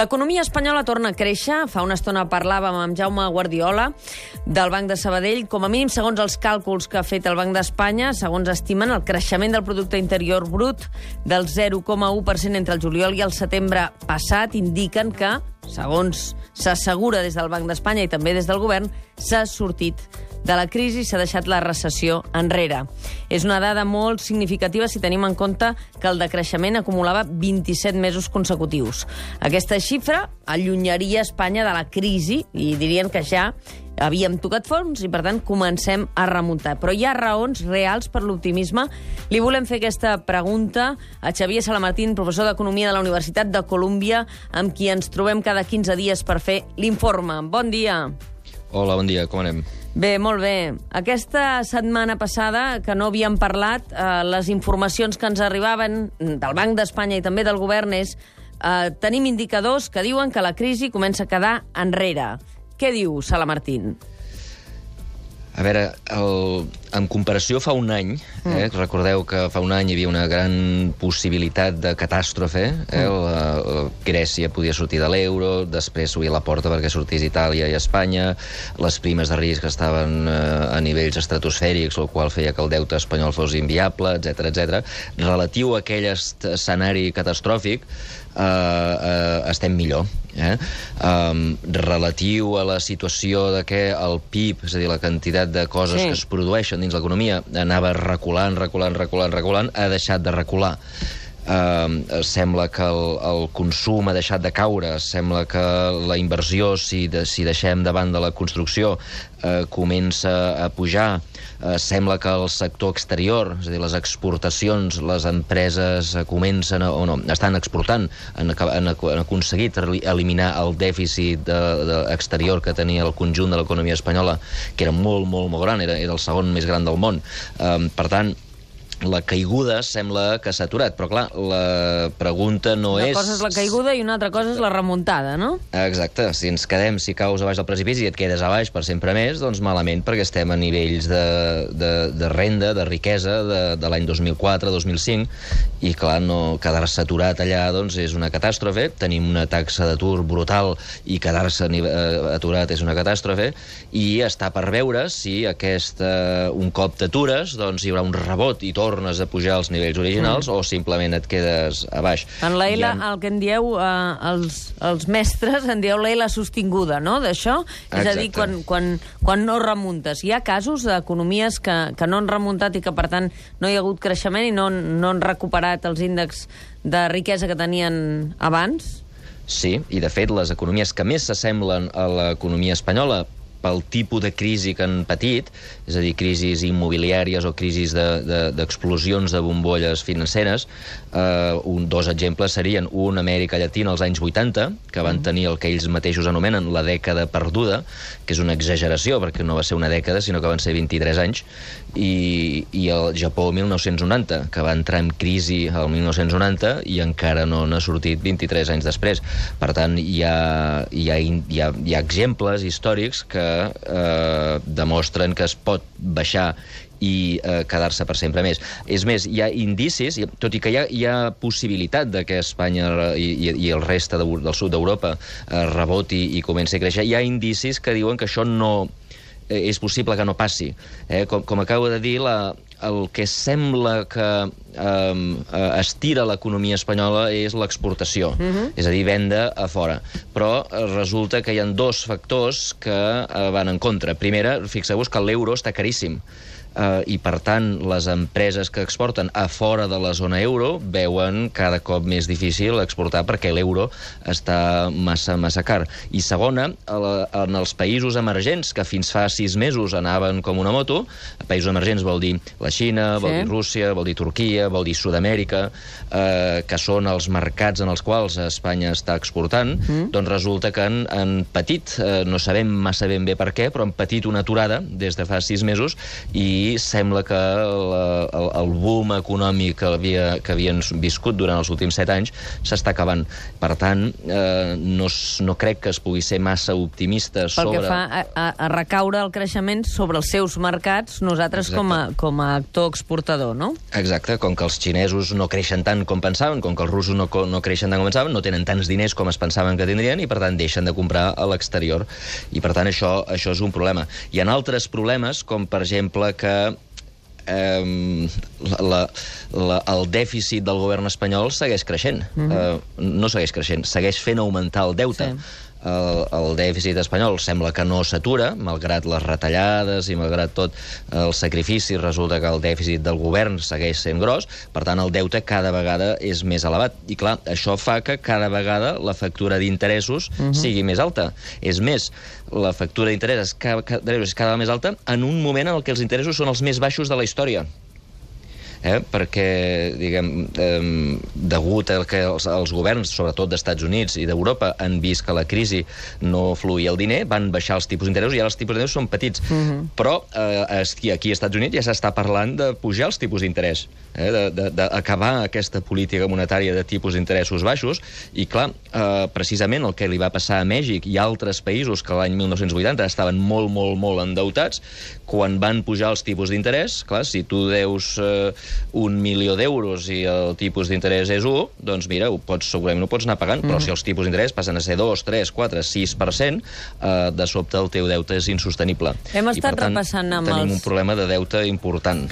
L'economia espanyola torna a créixer. Fa una estona parlàvem amb Jaume Guardiola del Banc de Sabadell. Com a mínim, segons els càlculs que ha fet el Banc d'Espanya, segons estimen, el creixement del producte interior brut del 0,1% entre el juliol i el setembre passat indiquen que, segons s'assegura des del Banc d'Espanya i també des del govern, s'ha sortit de la crisi s'ha deixat la recessió enrere. És una dada molt significativa si tenim en compte que el decreixement acumulava 27 mesos consecutius. Aquesta xifra allunyaria Espanya de la crisi i dirien que ja havíem tocat fons i, per tant, comencem a remuntar. Però hi ha raons reals per l'optimisme. Li volem fer aquesta pregunta a Xavier Salamartín, professor d'Economia de la Universitat de Colúmbia, amb qui ens trobem cada 15 dies per fer l'informe. Bon dia. Hola, bon dia, com anem? Bé, molt bé. Aquesta setmana passada, que no havíem parlat, eh, les informacions que ens arribaven del Banc d'Espanya i també del govern és eh, tenim indicadors que diuen que la crisi comença a quedar enrere. Què diu Sala Martín? A veure, el, en comparació fa un any, eh, mm. recordeu que fa un any hi havia una gran possibilitat de catàstrofe, eh, mm. la, la Grècia podia sortir de l'euro, després s'obria la porta perquè sortís Itàlia i Espanya, les primes de risc estaven eh, a nivells estratosfèrics, el qual feia que el deute espanyol fos inviable, etc etc. Relatiu a aquell escenari catastròfic, eh, eh, estem millor. Eh? Um, relatiu a la situació de que el PIB, és a dir, la quantitat de coses sí. que es produeixen dins l'economia, anava reculant, reculant, reculant, reculant, ha deixat de recular. Uh, sembla que el, el consum ha deixat de caure, sembla que la inversió, si, de, si deixem davant de la construcció, uh, comença a pujar, uh, sembla que el sector exterior, és a dir, les exportacions, les empreses uh, comencen, a, o no, estan exportant, han, han, han aconseguit eliminar el dèficit de, de exterior que tenia el conjunt de l'economia espanyola, que era molt, molt, molt gran, era, era el segon més gran del món. Uh, per tant, la caiguda sembla que s'ha aturat, però clar, la pregunta no una és... Una cosa és la caiguda i una altra cosa és la remuntada, no? Exacte, si ens quedem, si caus a baix del precipici i et quedes a baix per sempre més, doncs malament, perquè estem a nivells de, de, de renda, de riquesa de, de l'any 2004-2005, i clar, no quedar-se aturat allà doncs és una catàstrofe, tenim una taxa d'atur brutal i quedar-se eh, aturat és una catàstrofe, i està per veure si aquest, un cop t'atures, doncs hi haurà un rebot i tot tornes a pujar als nivells originals mm. o simplement et quedes a baix. En la L, ha... el que en dieu eh, els, els mestres, en dieu la L sostinguda, no?, d'això? És a dir, quan, quan, quan no remuntes. Hi ha casos d'economies que, que no han remuntat i que, per tant, no hi ha hagut creixement i no, no han recuperat els índexs de riquesa que tenien abans? Sí, i de fet les economies que més s'assemblen a l'economia espanyola pel tipus de crisi que han patit, és a dir, crisis immobiliàries o crisis d'explosions de, de, de bombolles financeres, eh, un, dos exemples serien un Amèrica Llatina als anys 80, que van mm. tenir el que ells mateixos anomenen la dècada perduda, que és una exageració, perquè no va ser una dècada, sinó que van ser 23 anys, i, i el Japó 1990, que va entrar en crisi el 1990 i encara no n'ha sortit 23 anys després. Per tant, hi ha, hi ha, hi ha, hi ha exemples històrics que eh, demostren que es pot baixar i eh, quedar-se per sempre més. És més, hi ha indicis, tot i que hi ha, hi ha possibilitat de que Espanya i, i el reste de, del sud d'Europa eh, reboti i comenci a créixer, hi ha indicis que diuen que això no és possible que no passi. Eh? Com, com acabo de dir, la, el que sembla que um, estira l'economia espanyola és l'exportació, uh mhm. -huh. és a dir, venda a fora. Però resulta que hi ha dos factors que uh, van en contra. Primera, fixeu-vos que l'euro està caríssim eh, i per tant les empreses que exporten a fora de la zona euro veuen cada cop més difícil exportar perquè l'euro està massa, massa car. I segona, en els països emergents, que fins fa sis mesos anaven com una moto, països emergents vol dir la Xina, sí. vol dir Rússia, vol dir Turquia, vol dir Sud-amèrica, eh, que són els mercats en els quals Espanya està exportant, mm. doncs resulta que han, han patit, eh, no sabem massa ben bé per què, però han patit una aturada des de fa sis mesos i i sembla que la, el, el boom econòmic que, havia, que havien viscut durant els últims set anys s'està acabant. Per tant, eh, no, no crec que es pugui ser massa optimista Pel sobre... que fa a, a, recaure el creixement sobre els seus mercats, nosaltres com a, com a actor exportador, no? Exacte, com que els xinesos no creixen tant com pensaven, com que els russos no, no creixen tant com pensaven, no tenen tants diners com es pensaven que tindrien i, per tant, deixen de comprar a l'exterior. I, per tant, això, això és un problema. Hi ha altres problemes, com, per exemple, que eh, la, la, el dèficit del govern espanyol segueix creixent. Mm -hmm. eh, no segueix creixent, segueix fent augmentar el deute. Sí. El, el dèficit espanyol sembla que no s'atura, malgrat les retallades i malgrat tot el sacrifici, resulta que el dèficit del govern segueix sent gros, per tant, el deute cada vegada és més elevat. I, clar, això fa que cada vegada la factura d'interessos uh -huh. sigui més alta. És més, la factura d'interessos és cada, vegada més alta en un moment en què els interessos són els més baixos de la història eh? perquè, diguem, eh, degut a que els, els governs, sobretot d'Estats Units i d'Europa, han vist que la crisi no fluïa el diner, van baixar els tipus d'interessos i ara els tipus d'interessos són petits. Uh -huh. Però eh, aquí, aquí als Estats Units ja s'està parlant de pujar els tipus d'interès, eh? d'acabar aquesta política monetària de tipus d'interessos baixos, i clar, eh, precisament el que li va passar a Mèxic i altres països que l'any 1980 estaven molt, molt, molt endeutats, quan van pujar els tipus d'interès, clar, si tu deus eh, un milió d'euros i el tipus d'interès és 1, doncs mira, ho pots, segurament ho pots anar pagant, mm. però si els tipus d'interès passen a ser 2, 3, 4, 6%, eh, de sobte el teu deute és insostenible. Hem I, estat per tant, repassant amb tenim els- un problema de deute important.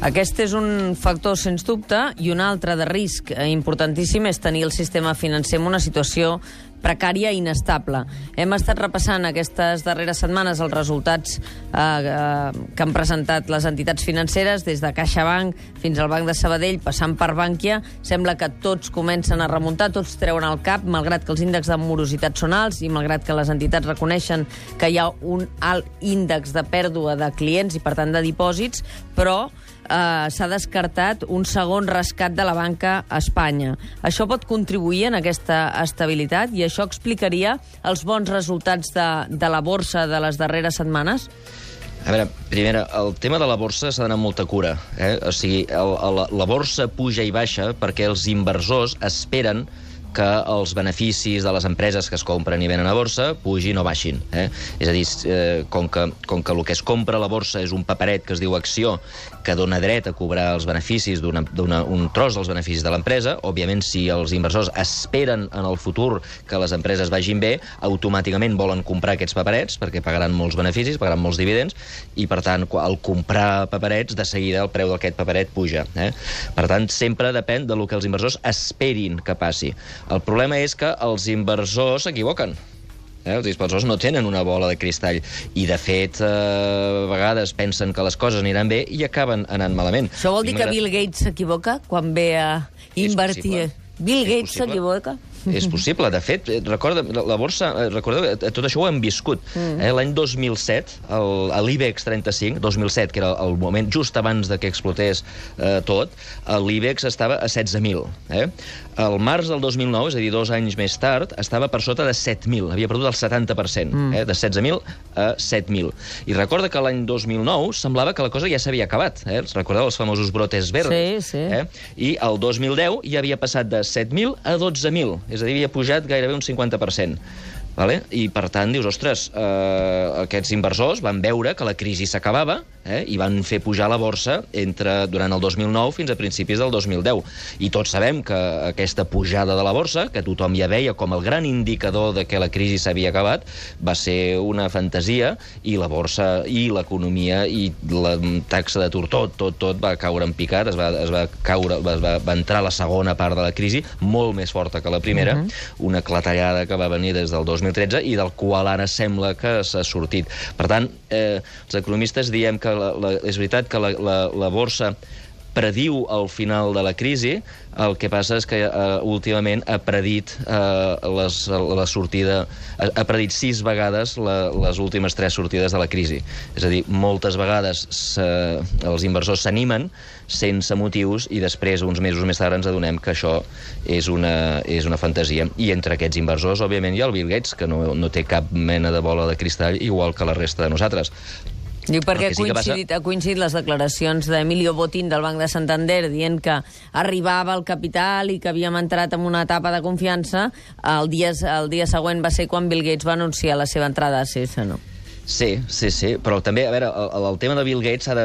Aquest és un factor, sens dubte, i un altre de risc eh, importantíssim és tenir el sistema financer en una situació precària i inestable. Hem estat repassant aquestes darreres setmanes els resultats eh, eh, que han presentat les entitats financeres, des de CaixaBank fins al Banc de Sabadell, passant per Bànquia. Sembla que tots comencen a remuntar, tots treuen el cap, malgrat que els índexs de morositat són alts i malgrat que les entitats reconeixen que hi ha un alt índex de pèrdua de clients i, per tant, de dipòsits, però eh, s'ha descartat un segon rescat de la banca a Espanya. Això pot contribuir en aquesta estabilitat i això explicaria els bons resultats de, de la borsa de les darreres setmanes? A veure, primera, el tema de la borsa s'ha d'anar amb molta cura. Eh? O sigui, el, el, la borsa puja i baixa perquè els inversors esperen que els beneficis de les empreses que es compren i venen a borsa pugin o baixin. Eh? És a dir, eh, com, que, com que el que es compra a la borsa és un paperet que es diu acció, que dona dret a cobrar els beneficis d'un un tros dels beneficis de l'empresa, òbviament, si els inversors esperen en el futur que les empreses vagin bé, automàticament volen comprar aquests paperets perquè pagaran molts beneficis, pagaran molts dividends, i, per tant, al comprar paperets, de seguida el preu d'aquest paperet puja. Eh? Per tant, sempre depèn del que els inversors esperin que passi. El problema és que els inversors s'equivoquen. Eh? Els inversors no tenen una bola de cristall i, de fet, eh, a vegades pensen que les coses aniran bé i acaben anant malament. Això vol dir que Bill Gates s'equivoca quan ve a invertir? Bill Gates s'equivoca? És possible. De fet, eh, recorda, la borsa, eh, recordeu, eh, tot això ho hem viscut. Mm. Eh, L'any 2007, el- a l'IBEX 35, 2007, que era el moment just abans de que explotés eh, tot, l'IBEX estava a 16.000. Eh? El març del 2009, és a dir, dos anys més tard, estava per sota de 7.000. Havia perdut el 70%, mm. eh? de 16.000 a 7.000. I recorda que l'any 2009 semblava que la cosa ja s'havia acabat. Eh? Recordeu els famosos brotes verdes? Sí, sí. Eh? I el 2010 ja havia passat de 7.000 a 12.000, és a dir, havia pujat gairebé un 50%. Vale? I, per tant, dius, ostres, eh, aquests inversors van veure que la crisi s'acabava eh, i van fer pujar la borsa entre, durant el 2009 fins a principis del 2010. I tots sabem que aquesta pujada de la borsa, que tothom ja veia com el gran indicador de que la crisi s'havia acabat, va ser una fantasia i la borsa i l'economia i la taxa d'atur, tot, tot, tot va caure en picat, es va, es va caure, es va, va entrar la segona part de la crisi, molt més forta que la primera, uh -huh. una clatellada que va venir des del 2013 i del qual ara sembla que s'ha sortit. Per tant, eh, els economistes diem que la, la, és veritat que la, la, la borsa prediu el final de la crisi, el que passa és que uh, últimament ha predit uh, les, la sortida, ha, ha predit sis vegades la, les últimes tres sortides de la crisi. És a dir, moltes vegades se, els inversors s'animen sense motius i després, uns mesos més tard, ens adonem que això és una, és una fantasia. I entre aquests inversors, òbviament, hi ha el Bill Gates, que no, no té cap mena de bola de cristall, igual que la resta de nosaltres. Diu perquè sí passa- coincidit, ha coincidit les declaracions d'Emilio Botín del Banc de Santander dient que arribava el capital i que havíem entrat en una etapa de confiança. El dia, el dia següent va ser quan Bill Gates va anunciar la seva entrada a CESA, no? Sí, sí, sí, però també, a veure, el, el tema de Bill Gates s'ha de,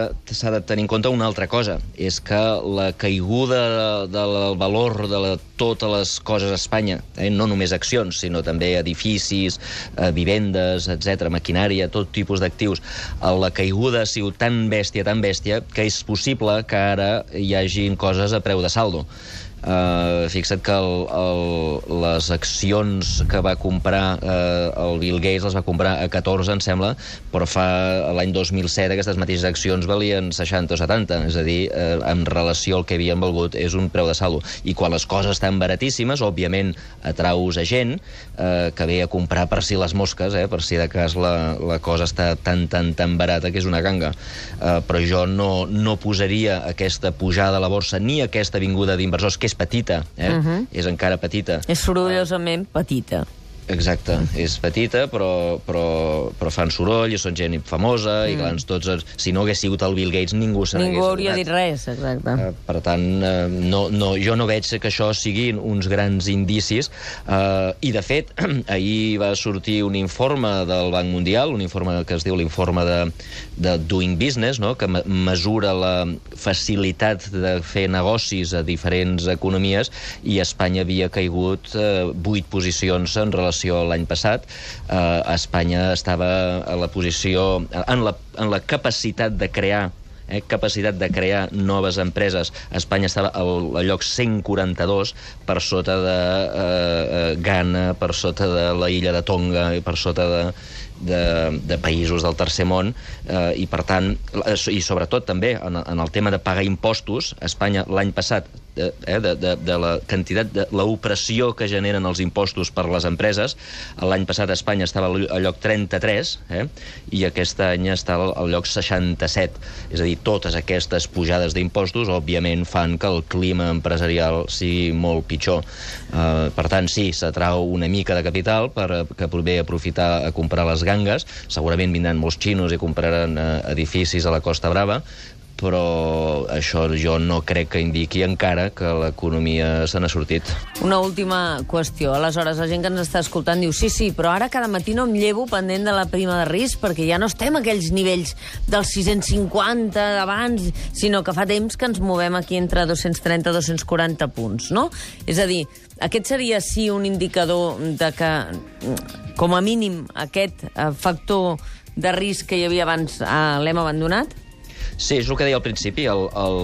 de tenir en compte una altra cosa, és que la caiguda del valor de la, totes les coses a Espanya, eh, no només accions, sinó també edificis, eh, vivendes, etc, maquinària, tot tipus d'actius, eh, la caiguda ha sigut tan bèstia, tan bèstia, que és possible que ara hi hagin coses a preu de saldo. Uh, fixa't que el, el, les accions que va comprar uh, el Bill Gates les va comprar a 14, em sembla, però fa l'any 2007 aquestes mateixes accions valien 60 o 70, és a dir, uh, en relació al que havien valgut és un preu de saldo. I quan les coses estan baratíssimes, òbviament atraus a gent uh, que ve a comprar per si les mosques, eh, per si de cas la, la cosa està tan, tan, tan barata que és una ganga. Uh, però jo no, no posaria aquesta pujada a la borsa ni aquesta vinguda d'inversors, que és petita, eh? Uh -huh. és encara petita. És sorollosament petita. Exacte, és petita, però, però, però fan soroll i són gent famosa, mm. i clar, tots, si no hagués sigut el Bill Gates, ningú se n'hagués Ningú hauria adonat. dit res, exacte. Eh, per tant, eh, no, no, jo no veig que això siguin uns grans indicis. Eh, I, de fet, ahir va sortir un informe del Banc Mundial, un informe que es diu l'informe de, de Doing Business, no? que me- mesura la facilitat de fer negocis a diferents economies, i Espanya havia caigut eh, 8 posicions en relació a l'any passat. Eh, Espanya estava a la posició... en la, en la capacitat de crear eh, capacitat de crear noves empreses. Espanya estava al, al lloc 142 per sota de eh, eh, Ghana, per sota de la illa de Tonga i per sota de, de, de països del tercer món eh, i per tant, eh, i sobretot també en, en el tema de pagar impostos, Espanya l'any passat eh, eh, de, de, de la quantitat de la opressió que generen els impostos per les empreses. L'any passat Espanya estava al lloc 33 eh, i aquest any està al, al lloc 67. És a dir, totes aquestes pujades d'impostos, òbviament, fan que el clima empresarial sigui molt pitjor. Eh, per tant, sí, s'atrau una mica de capital per, eh, que ve a aprofitar a comprar les gangues. Segurament vindran molts xinos i compraran eh, edificis a la Costa Brava, però això jo no crec que indiqui encara que l'economia se n'ha sortit. Una última qüestió. Aleshores, la gent que ens està escoltant diu sí, sí, però ara cada matí no em llevo pendent de la prima de risc perquè ja no estem a aquells nivells dels 650 d'abans, sinó que fa temps que ens movem aquí entre 230 i 240 punts, no? És a dir, aquest seria sí un indicador de que, com a mínim, aquest eh, factor de risc que hi havia abans eh, l'hem abandonat? Sí, és el que deia al principi, el, el,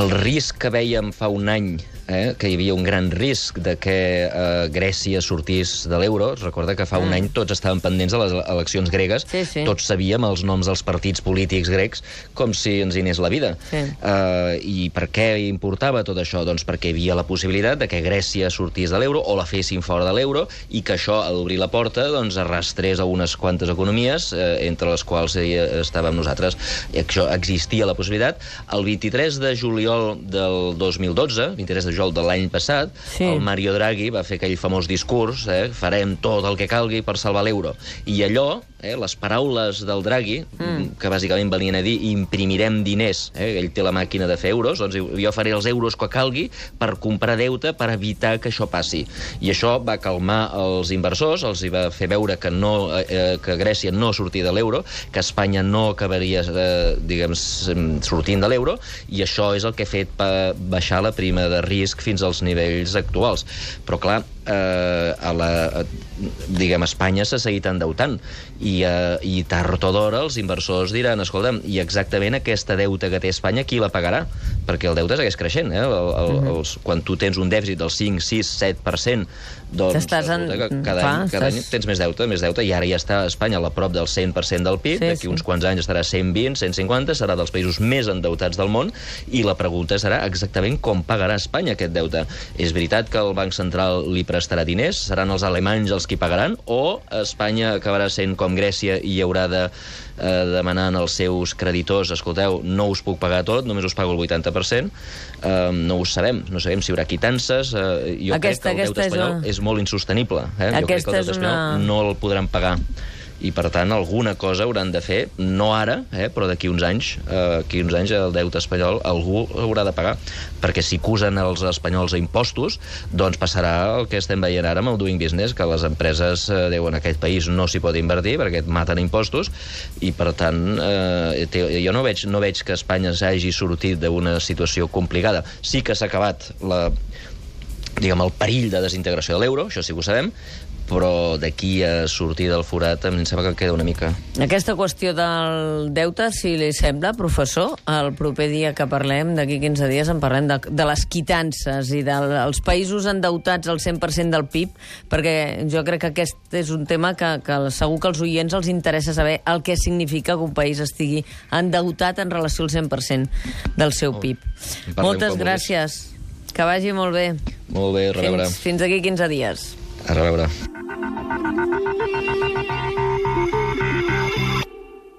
el risc que veiem fa un any eh, que hi havia un gran risc de que eh, Grècia sortís de l'euro. Recorda que fa un any tots estaven pendents de les eleccions gregues. Mm. Sí, sí. Tots sabíem els noms dels partits polítics grecs com si ens hi anés la vida. Sí. Eh, I per què importava tot això? Doncs perquè hi havia la possibilitat de que Grècia sortís de l'euro o la fessin fora de l'euro i que això, a obrir la porta, doncs arrastrés a unes quantes economies, eh, entre les quals hi estàvem nosaltres. I això existia la possibilitat. El 23 de juliol del 2012, 23 de juliol de l'any passat, Sí. el Mario Draghi va fer aquell famós discurs, eh, farem tot el que calgui per salvar l'euro. I allò, eh, les paraules del Draghi, mm. que bàsicament valien a dir imprimirem diners, eh, ell té la màquina de fer euros, doncs jo faré els euros que calgui per comprar deute per evitar que això passi. I això va calmar els inversors, els hi va fer veure que, no, eh, que Grècia no sortia de l'euro, que Espanya no acabaria, eh, diguem, sortint de l'euro, i això és el que ha fet pa- baixar la prima de risc fins als nivells actuals. Però, clar, eh, a la, a, diguem, Espanya s'ha seguit endeutant i, eh, i tard o d'hora els inversors diran, escolta'm, i exactament aquesta deuta que té Espanya, qui la pagarà? Perquè el deute segueix creixent, eh? El, el, Mhm. els, quan tu tens un dèficit del 5, 6, 7%, doncs T'estàs en- cada, Clar, any, cada any estàs- tens més deute, més deute, i ara ja està a Espanya a prop del 100% del PIB, Sí, d'aquí sí. uns quants anys estarà 120, 150, serà dels països més endeutats del món, i la pregunta serà exactament com pagarà Espanya aquest deute. És veritat que el Banc Central li prestarà diners, seran els alemanys els qui pagaran, o Espanya acabarà sent com Grècia i haurà de eh, demanar als seus creditors, escolteu, no us puc pagar tot, només us pago el 80%, eh, no ho sabem, no sabem si hi haurà quitances, eh, jo Aquesta- crec que el deute aquesta és espanyol una- és molt insostenible. Eh? Jo crec que el deute és una- espanyol no el podran pagar i per tant alguna cosa hauran de fer, no ara, eh, però d'aquí uns anys, eh, aquí uns anys el deute espanyol algú haurà de pagar, perquè si acusen els espanyols a impostos, doncs passarà el que estem veient ara amb el doing business, que les empreses eh, diuen en aquest país no s'hi pot invertir perquè et maten impostos, i per tant eh, jo no veig, no veig que Espanya s'hagi sortit d'una situació complicada. Sí que s'ha acabat la, diguem, el perill de desintegració de l'euro, això sí que ho sabem, però d'aquí a sortir del forat em sembla que queda una mica. Aquesta qüestió del deute, si li sembla, professor, el proper dia que parlem, d'aquí 15 dies, en parlem de, de les quitances i dels països endeutats al 100% del PIB, perquè jo crec que aquest és un tema que, que segur que als oients els interessa saber el que significa que un país estigui endeutat en relació al 100% del seu PIB. Moltes gràcies. Que vagi molt bé. Molt bé, a reveure. Fins, fins aquí 15 dies. A reveure. Thank you.